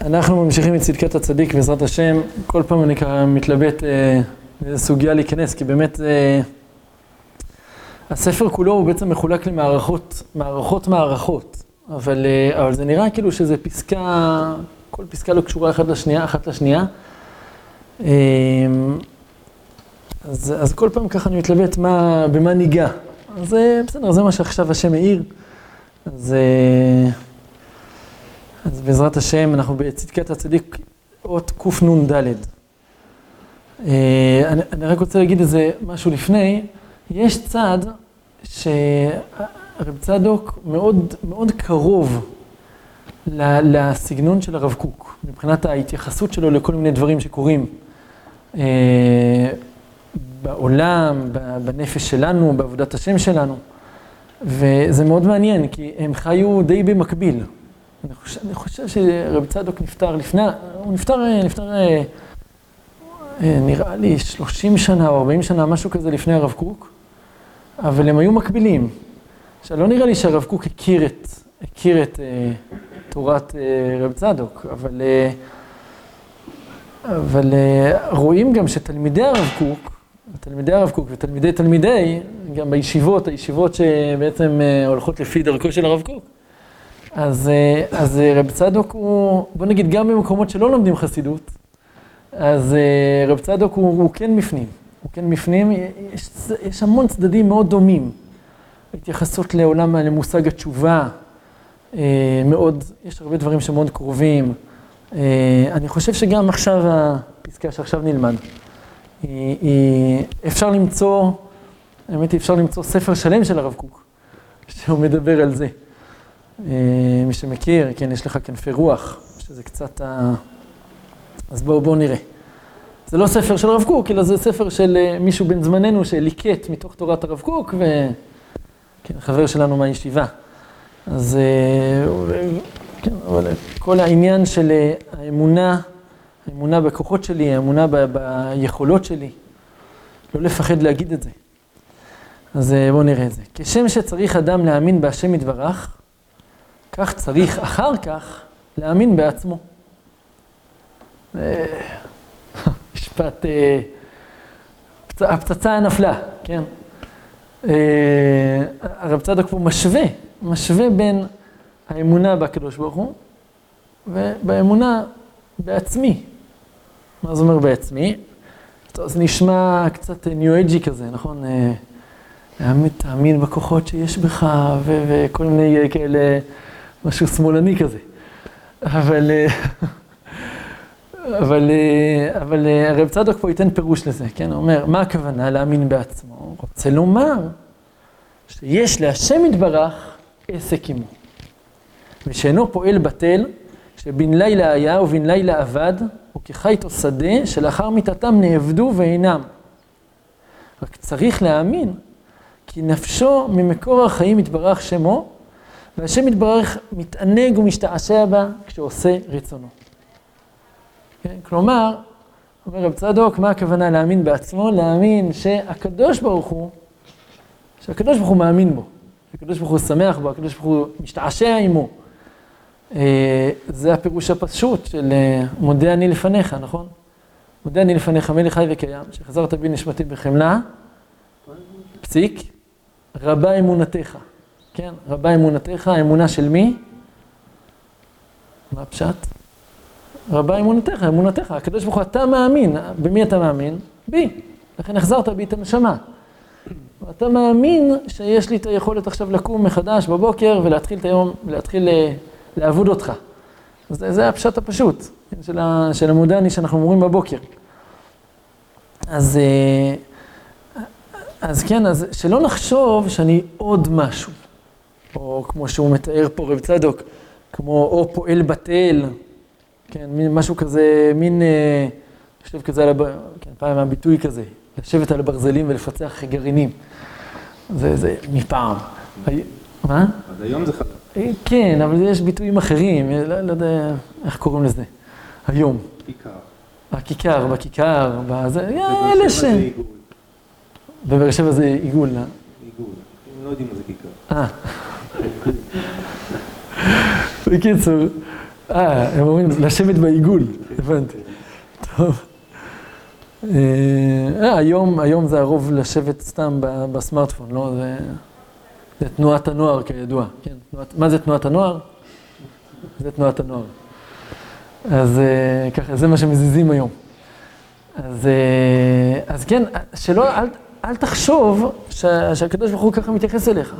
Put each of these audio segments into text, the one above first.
אנחנו ממשיכים את צדקת הצדיק בעזרת השם, כל פעם אני ככה מתלבט אה, באיזה סוגיה להיכנס, כי באמת אה, הספר כולו הוא בעצם מחולק למערכות, מערכות מערכות, אבל, אה, אבל זה נראה כאילו שזה פסקה, כל פסקה לא קשורה אחת לשנייה, אחת לשנייה. אה, אז, אז כל פעם ככה אני מתלבט מה, במה ניגע. אז אה, בסדר, זה מה שעכשיו השם העיר. אז... אה, אז בעזרת השם, אנחנו בצדקת הצדיק, אות קנ"ד. אה, אני, רק רוצה להגיד איזה משהו לפני. יש צד שרב צדוק מאוד, מאוד קרוב לסגנון של הרב קוק, מבחינת ההתייחסות שלו לכל מיני דברים שקורים אה, בעולם, בנפש שלנו, בעבודת השם שלנו. וזה מאוד מעניין, כי הם חיו די במקביל. אני חושב, אני חושב שרב צדוק נפטר לפני, הוא נפטר, נפטר אה, נראה לי 30 שנה או 40 שנה, משהו כזה לפני הרב קוק, אבל הם היו מקבילים. עכשיו, לא נראה לי שהרב קוק הכיר את, הכיר את אה, תורת אה, רב צדוק, אבל, אה, אבל אה, רואים גם שתלמידי הרב קוק, תלמידי הרב קוק ותלמידי תלמידי, גם בישיבות, הישיבות שבעצם אה, הולכות לפי דרכו של הרב קוק, אז, אה, אז רב צדוק הוא, בוא נגיד, גם במקומות שלא לומדים חסידות, אז רב צדוק הוא, הוא כן בפנים. הוא כן בפנים, יש, יש המון צדדים מאוד דומים. התייחסות לעולם, למושג התשובה, אה, מאוד, יש הרבה דברים שמאוד קרובים. אה, אני חושב שגם עכשיו, הפסקה שעכשיו נלמד, היא, היא, אפשר למצוא, האמת היא, אפשר למצוא ספר שלם של הרב קוק, שהוא מדבר על זה. אה, מי שמכיר, כן, יש לך כנפי רוח, שזה קצת ה... אז בואו בוא נראה. זה לא ספר של הרב קוק, אלא זה ספר של מישהו בן זמננו שליקט מתוך תורת הרב קוק, וכן, חבר שלנו מהישיבה. אז כן, אבל כל העניין של האמונה, האמונה בכוחות שלי, האמונה ב, ביכולות שלי, לא לפחד להגיד את זה. אז בואו נראה את זה. כשם שצריך אדם להאמין בהשם יתברך, כך צריך אחר כך להאמין בעצמו. משפט, הפצצה נפלה, כן? הרב צדוק פה משווה, משווה בין האמונה בקדוש ברוך הוא ובאמונה בעצמי. מה זה אומר בעצמי? טוב, זה נשמע קצת ניו-אייג'י כזה, נכון? תאמין בכוחות שיש בך וכל מיני כאלה, משהו שמאלני כזה. אבל... אבל, אבל הרב צדוק פה ייתן פירוש לזה, כן? הוא אומר, מה הכוונה להאמין בעצמו? הוא רוצה לומר שיש להשם יתברך עסק עמו. ושאינו פועל בטל, שבן לילה היה ובן לילה אבד, וכחית או שדה, שלאחר מיתתם נאבדו ואינם. רק צריך להאמין, כי נפשו ממקור החיים יתברך שמו, והשם יתברך מתענג ומשתעשע בה כשעושה רצונו. כן? כלומר, אומר רב צדוק, מה הכוונה להאמין בעצמו? להאמין שהקדוש ברוך הוא, שהקדוש ברוך הוא מאמין בו, שהקדוש ברוך הוא שמח בו, הקדוש ברוך הוא משתעשע עמו. זה הפירוש הפשוט של מודה אני לפניך, נכון? מודה אני לפניך, מלך חי וקיים, שחזרת בי נשמתי בחמלה, פסיק, רבה אמונתך, כן? רבה אמונתך, האמונה של מי? מה הפשט? רבה אמונתך, אמונתך, הקדוש ברוך הוא, אתה מאמין, במי אתה מאמין? בי, לכן החזרת בי את הנשמה. אתה מאמין שיש לי את היכולת עכשיו לקום מחדש בבוקר ולהתחיל את היום, ולהתחיל לעבוד אותך. זה, זה הפשט הפשוט של, ה, של המודעני שאנחנו אומרים בבוקר. אז, אז כן, אז שלא נחשוב שאני עוד משהו, או כמו שהוא מתאר פה רב צדוק, כמו או פועל בטל, כן, מין משהו כזה, מין, יושב כזה על הב... כן, פעם הביטוי כזה, לשבת על הברזלים ולפצח גרעינים. זה, זה מפעם. מה? אז היום זה חדש. כן, אבל יש ביטויים אחרים, לא, לא יודע איך קוראים לזה, היום. כיכר. הכיכר, בכיכר, בזה, אלה ש... בבאר שבע זה עיגול. עיגול. הם לא יודעים מה זה כיכר. אה. בקיצור, אה, הם אומרים לשבת בעיגול, הבנתי. טוב. אה, היום, היום זה הרוב לשבת סתם בסמארטפון, לא? זה, תנועת הנוער כידוע, כן? מה זה תנועת הנוער? זה תנועת הנוער. אז אה, ככה, זה מה שמזיזים היום. אז, אה, אז כן, שלא, אל, אל תחשוב שה, שהקדוש ברוך הוא ככה מתייחס אליך,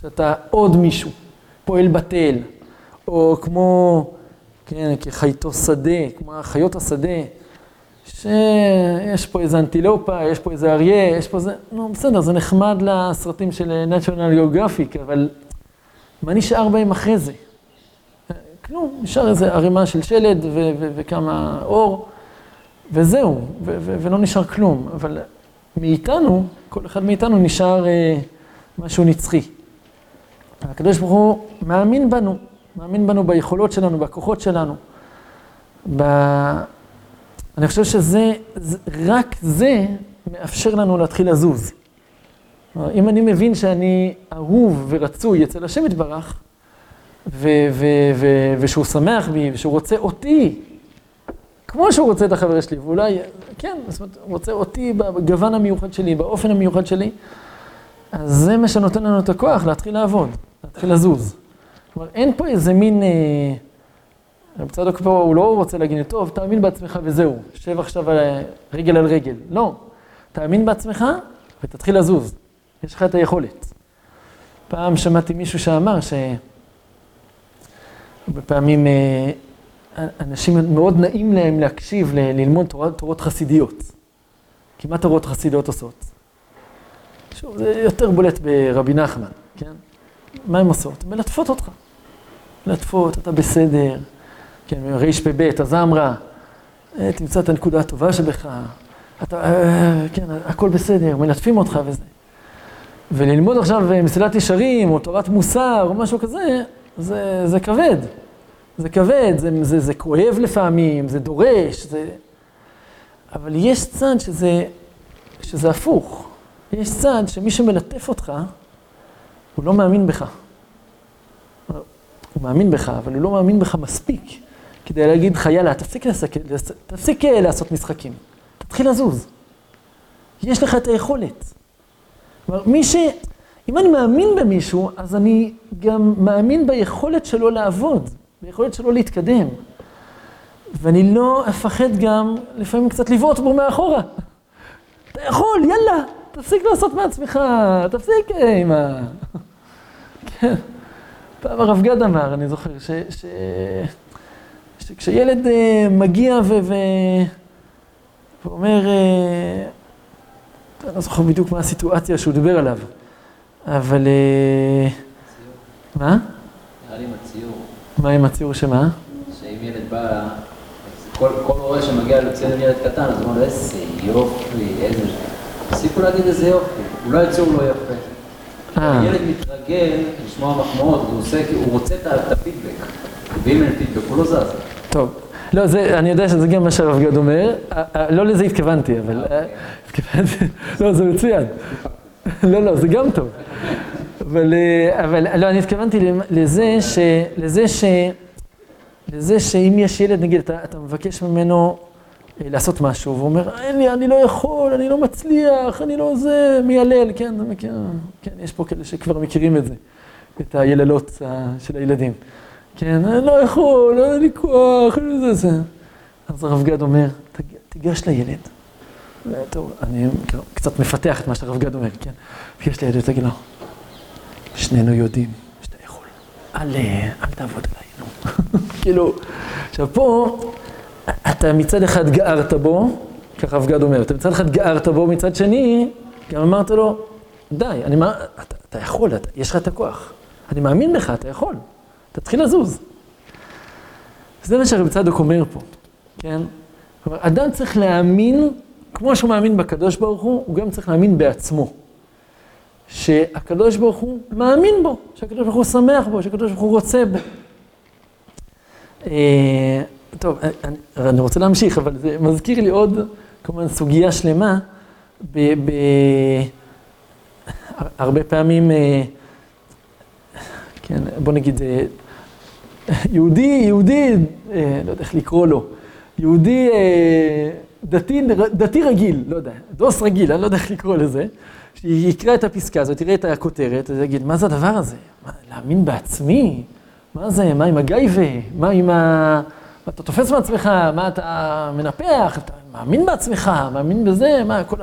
שאתה עוד מישהו, פועל בתל, או כמו, כן, כחייתו שדה, כמו חיות השדה, שיש פה איזה אנטילופה, יש פה איזה אריה, יש פה זה, נו בסדר, זה נחמד לסרטים של national geographic, אבל מה נשאר בהם אחרי זה? כלום, נשאר איזה ערימה של שלד וכמה אור, וזהו, ולא נשאר כלום. אבל מאיתנו, כל אחד מאיתנו נשאר אה, משהו נצחי. הקדוש ברוך הוא מאמין בנו, מאמין בנו ביכולות שלנו, בכוחות שלנו. ב... אני חושב שזה, זה, רק זה מאפשר לנו להתחיל לזוז. אם אני מבין שאני אהוב ורצוי אצל השם יתברך, ו- ו- ו- ושהוא שמח בי, ושהוא רוצה אותי, כמו שהוא רוצה את החבר שלי, ואולי, כן, זאת אומרת, הוא רוצה אותי בגוון המיוחד שלי, באופן המיוחד שלי, אז זה מה שנותן לנו את הכוח להתחיל לעבוד, להתחיל לזוז. כלומר, אין פה איזה מין... אה, רב צדוק פה, הוא לא רוצה להגיד, טוב, תאמין בעצמך וזהו, שב עכשיו על, רגל על רגל. לא, תאמין בעצמך ותתחיל לזוז, יש לך את היכולת. פעם שמעתי מישהו שאמר ש... הרבה פעמים אה, אנשים מאוד נעים להם להקשיב, ללמוד תורות, תורות חסידיות. כי מה תורות חסידיות עושות? שוב, זה יותר בולט ברבי נחמן, כן? מה הן עושות? מלטפות אותך. מלטפות, אתה בסדר, כן, רפ"ב, הזמרה, אה, תמצא את הנקודה הטובה שבך, אתה, אה, כן, הכל בסדר, מלטפים אותך וזה. וללמוד עכשיו מסילת ישרים, או תורת מוסר, או משהו כזה, זה, זה כבד. זה כבד, זה, זה, זה כואב לפעמים, זה דורש, זה... אבל יש צד שזה, שזה הפוך. יש צד שמי שמלטף אותך, הוא לא מאמין בך. הוא מאמין בך, אבל הוא לא מאמין בך מספיק כדי להגיד לך, יאללה, תפסיק, לסק... תפסיק אה, לעשות משחקים, תתחיל לזוז. יש לך את היכולת. כלומר, מי ש... אם אני מאמין במישהו, אז אני גם מאמין ביכולת שלו לעבוד, ביכולת שלו להתקדם. ואני לא אפחד גם לפעמים קצת לבעוט בו מאחורה. אתה יכול, יאללה, תפסיק לעשות מעצמך, תפסיק אה, עם ה... פעם הרב גד אמר, אני זוכר, ש... ש... שכשילד uh, מגיע ו... ו... ואומר, uh, אני לא זוכר בדיוק מה הסיטואציה שהוא דיבר עליו. אבל... אה, מה? נראה לי עם הציור. מה עם הציור שמה? שאם ילד בא, כל הורה שמגיע לציין ילד קטן, אז הוא אומר, איזה יופי, איזה... תפסיקו להגיד איזה יופי, אולי הציור לא יפה. אה. הילד מתרגל לשמוע מחמאות, הוא רוצה את הפידבק. ואם אין פידבק, הוא לא זז. טוב. לא, זה, אני יודע שזה גם מה שהרב גד אומר, לא לזה התכוונתי, אבל... לא, זה מצוין. לא, לא, זה גם טוב. אבל, אה, אבל לא, אני התכוונתי לזה ש... לזה ש... לזה שאם יש ילד, נגיד, אתה, אתה מבקש ממנו אה, לעשות משהו, והוא אומר, אין לי, אני לא יכול, אני לא מצליח, אני לא זה, מיילל, כן, כן, יש פה כאלה שכבר מכירים את זה, את היללות של הילדים. כן, אני לא יכול, אין לי כוח, אין לי זה. אז הרב גד אומר, תיגש לילד. טוב, אני קצת מפתח את מה שהרב גד אומר, כן? ויש לידי, תגיד לו, שנינו יודעים שאתה יכול. אל, אל תעבוד עליי, נו. כאילו, עכשיו פה, אתה מצד אחד גערת בו, ככה הרב גד אומר, אתה מצד אחד גערת בו, מצד שני, גם אמרת לו, די, אני מה, אתה, אתה יכול, אתה, יש לך את הכוח. אני מאמין בך, אתה יכול. תתחיל לזוז. זה מה שהרב צדוק אומר פה, כן? כלומר, אדם צריך להאמין כמו שהוא מאמין בקדוש ברוך הוא, הוא גם צריך להאמין בעצמו. שהקדוש ברוך הוא מאמין בו, שהקדוש ברוך הוא שמח בו, שהקדוש ברוך הוא רוצה בו. אה, טוב, אני, אני רוצה להמשיך, אבל זה מזכיר לי עוד, כמובן, סוגיה שלמה. ב, ב, הרבה פעמים, אה, כן, בוא נגיד, אה, יהודי, יהודי, אה, לא יודע איך לקרוא לו, יהודי אה, דתי, דתי רגיל, לא יודע, דוס רגיל, אני לא יודע איך לקרוא לזה, שיקרא את הפסקה הזאת, תראה את הכותרת, ויגיד, מה זה הדבר הזה? מה, להאמין בעצמי? מה זה? מה עם הגייבה? מה עם ה... אתה תופס מעצמך, מה אתה מנפח, אתה מאמין בעצמך, מאמין בזה, מה כל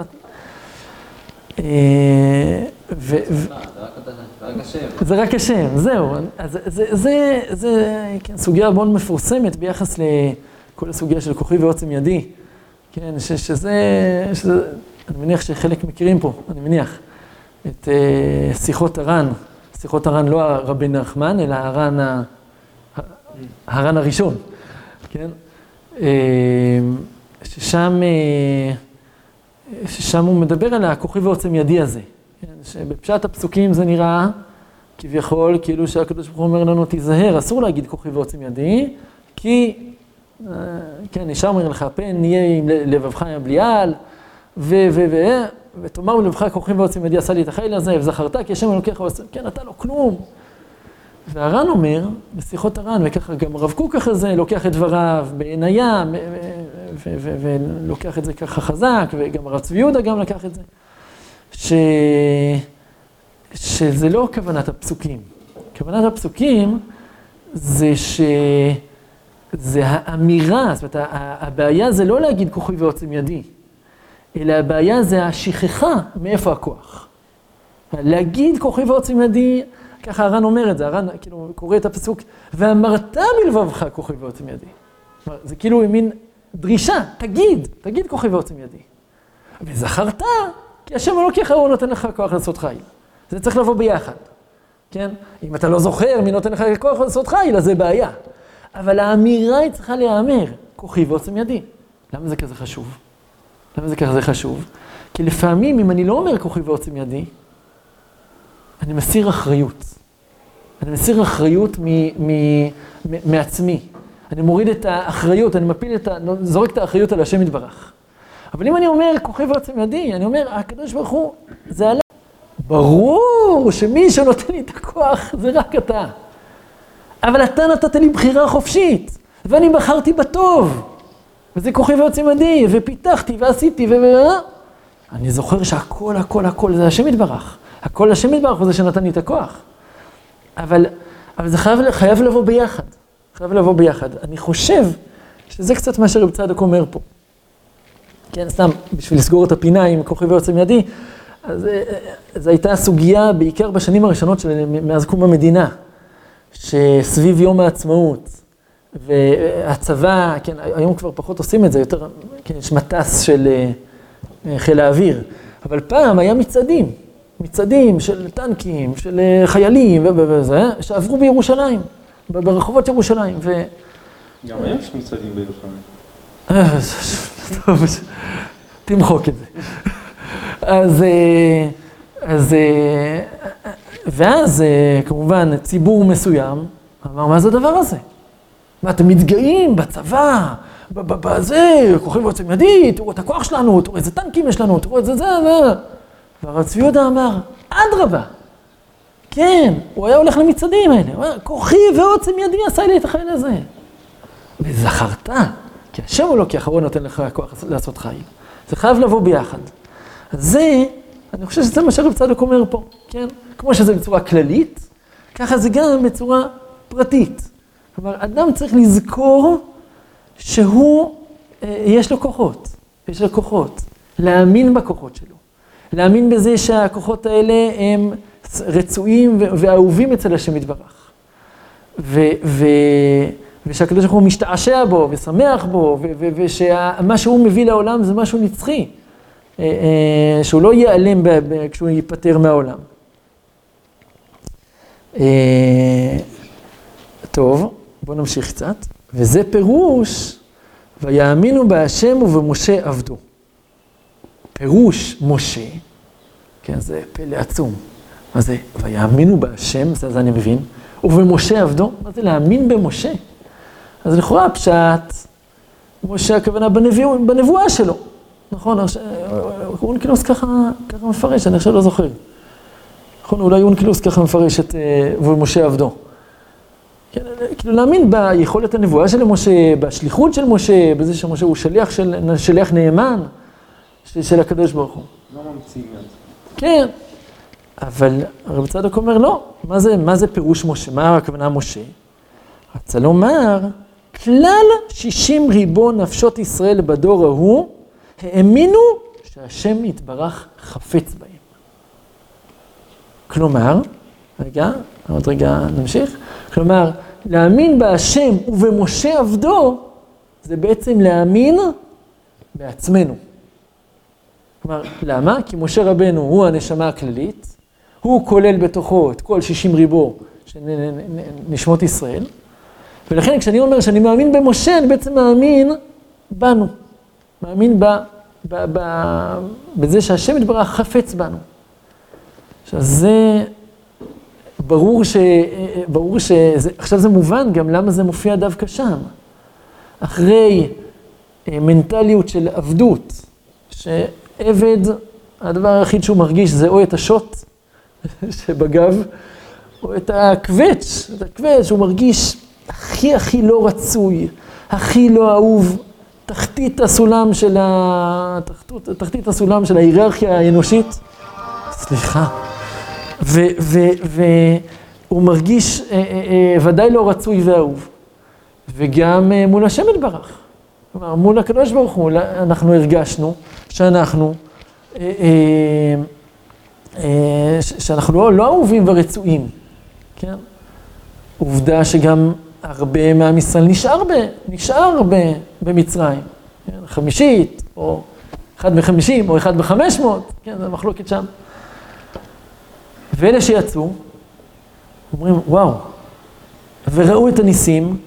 זה רק אתה- זה רק השם. זהו. אז זה, זה, זה כן, סוגיה מאוד מפורסמת ביחס לכל הסוגיה של כוחי ועוצם ידי. כן, שזה, אני מניח שחלק מכירים פה, אני מניח, את אה, שיחות הר"ן. שיחות הר"ן לא הרבי נחמן, אלא הר"ן, ה- הר"ן הראשון, כן? אה, ששם, אה, ששם הוא מדבר על הכוחי ועוצם ידי הזה. כן, שבפשט הפסוקים זה נראה כביכול כאילו שהקדוש ברוך הוא אומר לנו תיזהר, אסור להגיד כוחי ועוצם ידי, כי, אה, כן, ישר אומר לך, פן יהיה עם לבבך עם הבליעל, ו... ו... ו... ותאמר בלבבך כוחי ועוצם ידי עשה לי את החיל הזה, וזכרת כי השם אלוקיך עושה, כן, אתה לא כלום. והר"ן אומר, בשיחות הר"ן, וככה גם הרב קוק אחרי זה לוקח את דבריו בעיניה, ו- ו- ולוקח את זה ככה חזק, וגם הרב צבי יהודה גם לקח את זה, ש... שזה לא כוונת הפסוקים. כוונת הפסוקים זה ש... זה האמירה, זאת אומרת, הבעיה זה לא להגיד כוחי ועוצם ידי, אלא הבעיה זה השכחה מאיפה הכוח. להגיד כוחי ועוצם ידי, ככה הר"ן אומר את זה, הר"ן כאילו קורא את הפסוק, ואמרת בלבבך כוחי ועוצם ידי. זה כאילו מין דרישה, תגיד, תגיד כוחי ועוצם ידי. וזכרת, כי השם אלוקיך הוא נותן לך כוח לעשות חיל. זה צריך לבוא ביחד, כן? אם אתה לא זוכר מי נותן לך כוח לעשות חיל, אז זה בעיה. אבל האמירה היא צריכה להיאמר, כוחי ועוצם ידי. למה זה כזה חשוב? למה זה כזה חשוב? כי לפעמים, אם אני לא אומר כוחי ועוצם ידי, אני מסיר אחריות. אני מסיר אחריות מעצמי. אני מוריד את האחריות, אני מפיל את ה... זורק את האחריות על השם יתברך. אבל אם אני אומר כוחי ועוצם ידי, אני אומר, הקדוש ברוך הוא, זה עליי. ברור שמי שנותן לי את הכוח זה רק אתה. אבל אתה נתת לי בחירה חופשית, ואני בחרתי בטוב. וזה כוחי ועוצם ידי, ופיתחתי ועשיתי, ו... אני זוכר שהכל, הכל, הכל זה השם יתברך. הכל השם יתברך הוא זה שנתן לי את הכוח. אבל, אבל זה חייב, חייב לבוא ביחד. חייב לבוא ביחד. אני חושב שזה קצת מה שרב צדוק אומר פה. כן, סתם, בשביל לסגור את הפינה עם כוחי ועוצם ידי, אז אה, זו הייתה סוגיה בעיקר בשנים הראשונות של, מאז קום המדינה, שסביב יום העצמאות, והצבא, כן, היום כבר פחות עושים את זה, יותר, כן, יש מטס של אה, חיל האוויר, אבל פעם היה מצעדים, מצעדים של טנקים, של אה, חיילים וזה, שעברו בירושלים, ברחובות ירושלים, ו... גם היום יש מצעדים בירושלים. אה, טוב, תמחוק את זה. אז, אה, אז, ואז כמובן ציבור מסוים אמר, מה זה הדבר הזה? מה, אתם מתגאים בצבא, בזה, כוחים ועוצם ידי, תראו את הכוח שלנו, תראו איזה טנקים יש לנו, תראו את זה, זה, זה. והרב צבי יהודה אמר, אדרבה, כן, הוא היה הולך למצעדים האלה, הוא אומר, כוחי ועוצם ידי עשה לי את החייל הזה. וזכרת, כי השם הוא לא כי אחרון נותן לך כוח לעשות חיים. זה חייב לבוא ביחד. אז זה, אני חושב שזה מה שהרב צדוק אומר פה, כן? כמו שזה בצורה כללית, ככה זה גם בצורה פרטית. כלומר, אדם צריך לזכור שהוא, אה, יש לו כוחות, יש לו כוחות. להאמין בכוחות שלו. להאמין בזה שהכוחות האלה הם רצויים ואהובים אצל השם יתברך. ושהקדוש ברוך הוא משתעשע בו ושמח בו, ושמה שהוא מביא לעולם זה משהו נצחי, אה, אה, שהוא לא ייעלם כשהוא ייפטר מהעולם. אה, טוב, בואו נמשיך קצת. וזה פירוש, ויאמינו בהשם ובמשה עבדו. פירוש משה, כן, זה פלא עצום. מה זה? ויאמינו בהשם, זה, זה אני מבין, ובמשה עבדו. מה זה להאמין במשה? אז לכאורה פשט, משה הכוונה בנבוא, בנבואה שלו. נכון, אונקלוס ככה, ככה מפרש, אני עכשיו לא זוכר. נכון, אולי אונקלוס ככה מפרש את ובמשה עבדו. כן, כאילו להאמין ביכולת הנבואה של משה, בשליחות של משה, בזה שמשה הוא שליח, של, שליח נאמן של, של הקדוש ברוך הוא. לא ממציאים את זה. כן, אבל הרב צדוק אומר לא, מה זה, מה זה פירוש משה? מה הכוונה משה? רצה לומר, כלל שישים ריבון נפשות ישראל בדור ההוא, האמינו שהשם יתברך חפץ בהם. כלומר, רגע, עוד רגע נמשיך. כלומר, להאמין בהשם ובמשה עבדו, זה בעצם להאמין בעצמנו. כלומר, למה? כי משה רבנו הוא הנשמה הכללית, הוא כולל בתוכו את כל שישים ריבו של נשמות ישראל, ולכן כשאני אומר שאני מאמין במשה, אני בעצם מאמין בנו. מאמין ב, ב, ב, בזה שהשם יתברך חפץ בנו. עכשיו זה ברור ש... ברור ש... עכשיו זה מובן גם למה זה מופיע דווקא שם. אחרי אה, מנטליות של עבדות, שעבד, הדבר היחיד שהוא מרגיש זה או את השוט שבגב, או את הקווץ', את הקווץ', הוא מרגיש הכי הכי לא רצוי, הכי לא אהוב, תחתית הסולם של ה... תחתית, תחתית הסולם של ההיררכיה האנושית. סליחה. והוא מרגיש אה, אה, אה, ודאי לא רצוי ואהוב. וגם אה, מול השם יתברך. כלומר, מול הקדוש ברוך הוא, אנחנו הרגשנו שאנחנו, אה, אה, אה, שאנחנו לא, לא אהובים ורצויים, כן? עובדה שגם הרבה מעם ישראל נשאר, ב, נשאר ב, במצרים, כן? חמישית, או אחד מחמישים, או אחד בחמש מאות, כן, זו מחלוקת שם. ואלה שיצאו, אומרים, וואו, וראו את הניסים,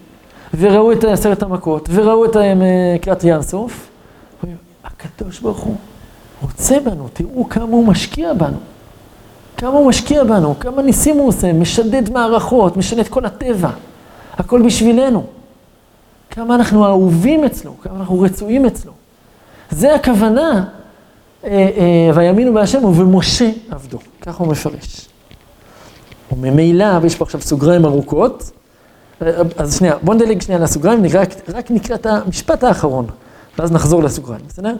וראו את עשרת המכות, וראו את קריאת ים סוף, הקדוש ברוך הוא רוצה בנו, תראו כמה הוא משקיע בנו. כמה הוא משקיע בנו, כמה ניסים הוא עושה, משדד מערכות, משנה את כל הטבע. הכל בשבילנו. כמה אנחנו אהובים אצלו, כמה אנחנו רצויים אצלו. זה הכוונה, אה, אה, ויאמינו בהשם ובמשה עבדו. ככה הוא מפרש. וממילא, ויש פה עכשיו סוגריים ארוכות, אה, אז שנייה, בוא נדלג שנייה לסוגריים, נקרא, רק נקרא את המשפט האחרון, ואז נחזור לסוגריים, בסדר?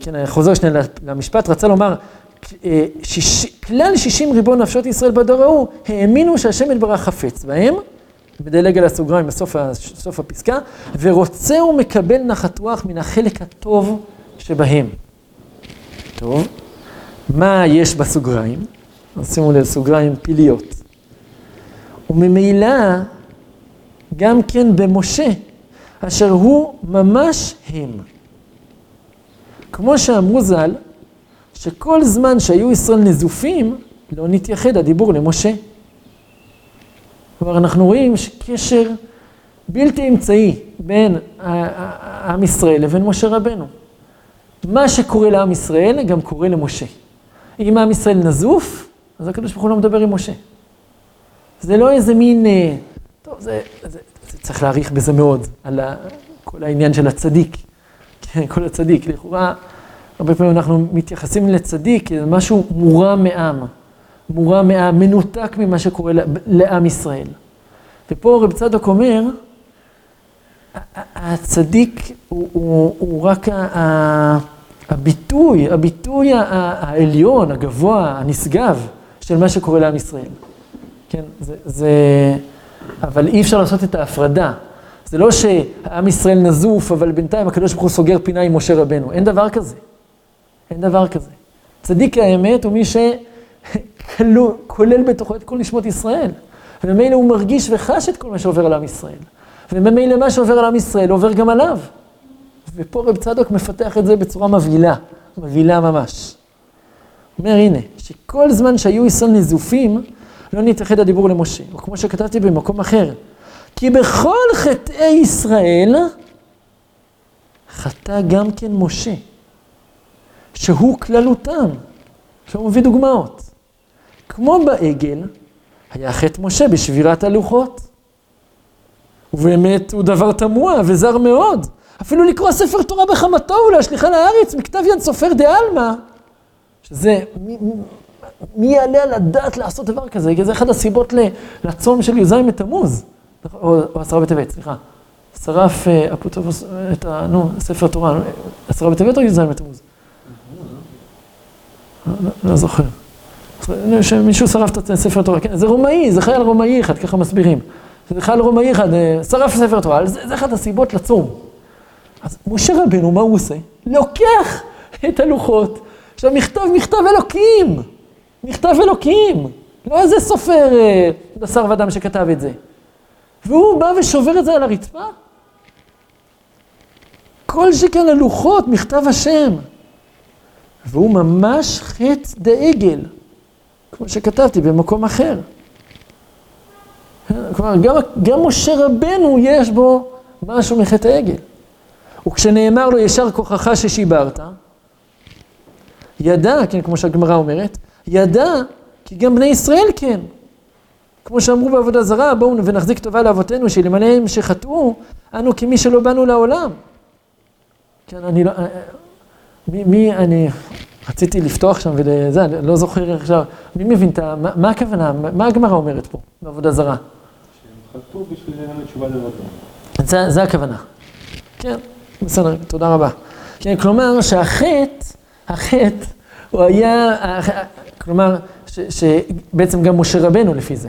כן, חוזר שנייה למשפט, רצה לומר, שיש, כלל שישים ריבון נפשות ישראל בדור ההוא, האמינו שהשם יתברך חפץ בהם, מדלג על הסוגריים בסוף הפסקה, ורוצה ומקבל נחת רוח מן החלק הטוב שבהם. טוב, מה יש בסוגריים? אז שימו לב, סוגריים פיליות. וממילא, גם כן במשה, אשר הוא ממש הם. כמו שאמרו ז"ל, שכל זמן שהיו ישראל נזופים, לא נתייחד הדיבור למשה. כלומר, אנחנו רואים שקשר בלתי אמצעי בין עם ישראל לבין משה רבנו. מה שקורה לעם ישראל גם קורה למשה. אם עם ישראל נזוף, אז הקדוש ברוך הוא לא מדבר עם משה. זה לא איזה מין, אה, טוב, זה, זה, זה צריך להעריך בזה מאוד, על ה, כל העניין של הצדיק. כן, כל הצדיק, לכאורה, הרבה פעמים אנחנו מתייחסים לצדיק כמשהו מורם מעם. מורם מעם, מנותק ממה שקורה לעם ישראל. ופה רב צדוק אומר, הצדיק הוא, הוא, הוא רק הביטוי, הביטוי העליון, הגבוה, הנשגב של מה שקורה לעם ישראל. כן, זה, זה... אבל אי אפשר לעשות את ההפרדה. זה לא שעם ישראל נזוף, אבל בינתיים הקדוש ברוך הוא סוגר פינה עם משה רבנו. אין דבר כזה. אין דבר כזה. צדיק האמת הוא מי שכולל בתוכו את כל נשמות ישראל. וממילא הוא מרגיש וחש את כל מה שעובר על עם ישראל. וממילא מה שעובר על עם ישראל עובר גם עליו. ופה רב צדוק מפתח את זה בצורה מבהילה, מבהילה ממש. הוא אומר, הנה, שכל זמן שהיו ישראל נזופים, לא נתאחד הדיבור למשה. או כמו שכתבתי במקום אחר, כי בכל חטאי ישראל חטא גם כן משה, שהוא כללותם. עכשיו הוא מביא דוגמאות. כמו בעגל, היה חטא משה בשבירת הלוחות. ובאמת הוא דבר תמוה וזר מאוד. אפילו לקרוא ספר תורה בחמתו ולהשליכה לארץ מכתב יד סופר דה עלמא, שזה מי יעלה על הדעת לעשות דבר כזה? כי זה אחת הסיבות לצום של י"ז בתמוז, או, או עשרה בטבת, סליחה. שרף אה, אפוטרופוס, אה, את ה... נו, ספר תורה, אה, עשרה בטבת או י"ז בתמוז? לא, לא, זוכר. שמישהו שרף את ספר תורה, כן, זה רומאי, זה חייל רומאי אחד, ככה מסבירים. זה חייל רומאי אחד, שרף ספר תורה, זה אחת הסיבות לצום. אז משה רבנו, מה הוא עושה? לוקח את הלוחות. עכשיו, מכתב, מכתב אלוקים. מכתב אלוקים. לא איזה סופר, אה, בשר ודם שכתב את זה. והוא בא ושובר את זה על הרצפה? כל שכן הלוחות, מכתב השם. והוא ממש חטא דעגל, כמו שכתבתי במקום אחר. כלומר, גם, גם משה רבנו יש בו משהו מחטא העגל. וכשנאמר לו ישר כוחך ששיברת, ידע, כן, כמו שהגמרא אומרת, ידע כי גם בני ישראל כן. כמו שאמרו בעבודה זרה, בואו ונחזיק טובה לאבותינו, הם שחטאו, אנו כמי שלא באנו לעולם. כן, אני לא... מי, מי אני... רציתי לפתוח שם וזה, אני לא זוכר עכשיו. מי מבין את ה... מה, מה הכוונה? מה הגמרא אומרת פה, בעבודה זרה? שהם חטאו בשביל ללמד תשובה לבדם. זה, זה הכוונה. כן, בסדר, תודה רבה. כן, כלומר שהחטא, החטא, הוא היה, כלומר, שבעצם גם משה רבנו לפי זה.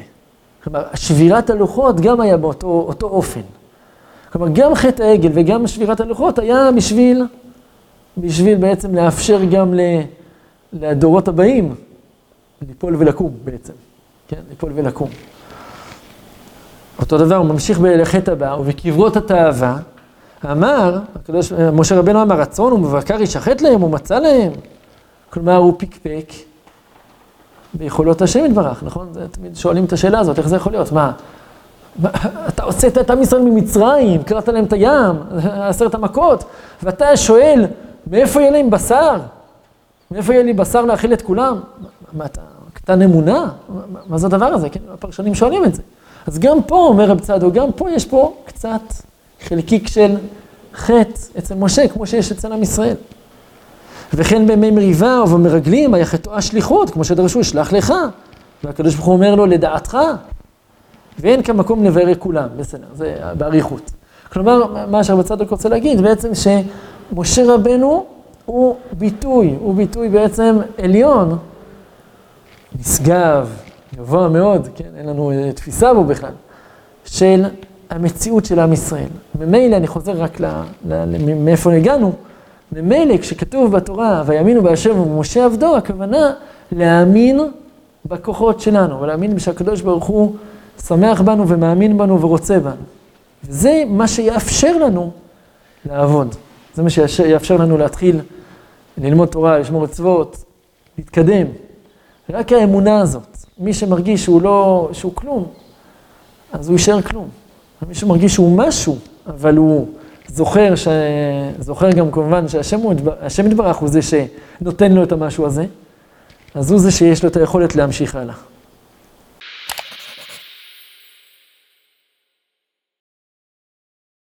כלומר, שבירת הלוחות גם היה באותו אותו אופן. כלומר, גם חטא העגל וגם שבירת הלוחות היה בשביל, בשביל בעצם לאפשר גם ל, לדורות הבאים ליפול ולקום בעצם. כן, ליפול ולקום. אותו דבר, הוא ממשיך לחטא הבא, ובקברות התאווה, אמר, הקדוש, משה רבנו אמר, רצון ומבקר ישחט להם, הוא מצא להם. כלומר, הוא פיקפק ביכולות השם יתברך, נכון? זה, תמיד שואלים את השאלה הזאת, איך זה יכול להיות? מה, מה אתה הוצאת את עם ישראל ממצרים, קראת להם את הים, עשרת המכות, ואתה שואל, מאיפה יהיה להם בשר? מאיפה יהיה לי בשר להאכיל את כולם? מה, אתה קטן אמונה? מה, מה זה הדבר הזה? כן, הפרשנים שואלים את זה. אז גם פה, אומר רב צדוק, גם פה יש פה קצת חלקיק של חטא אצל משה, כמו שיש אצל עם ישראל. וכן בימי מריבה ובמרגלים היה חטאו השליחות, כמו שדרשו, שלח לך. והקדוש ברוך הוא אומר לו, לדעתך. ואין כמקום לבאר כולם, בסדר, זה באריכות. כלומר, מה שרב צדוק רוצה להגיד, בעצם שמשה רבנו הוא ביטוי, הוא ביטוי בעצם עליון, נשגב, גבוה מאוד, כן, אין לנו תפיסה בו בכלל, של המציאות של עם ישראל. ממילא, אני חוזר רק ל, ל, מאיפה הגענו, ממילא כשכתוב בתורה, ויאמינו בהשם ובמשה עבדו, הכוונה להאמין בכוחות שלנו, ולהאמין שהקדוש ברוך הוא שמח בנו ומאמין בנו ורוצה בנו. וזה מה שיאפשר לנו לעבוד. זה מה שיאפשר לנו להתחיל ללמוד תורה, לשמור מצוות, להתקדם. רק האמונה הזאת. מי שמרגיש שהוא לא, שהוא כלום, אז הוא יישאר כלום. מי שמרגיש שהוא משהו, אבל הוא זוכר, ש... זוכר גם כמובן שהשם יתברך הוא זה שנותן לו את המשהו הזה, אז הוא זה שיש לו את היכולת להמשיך הלאה.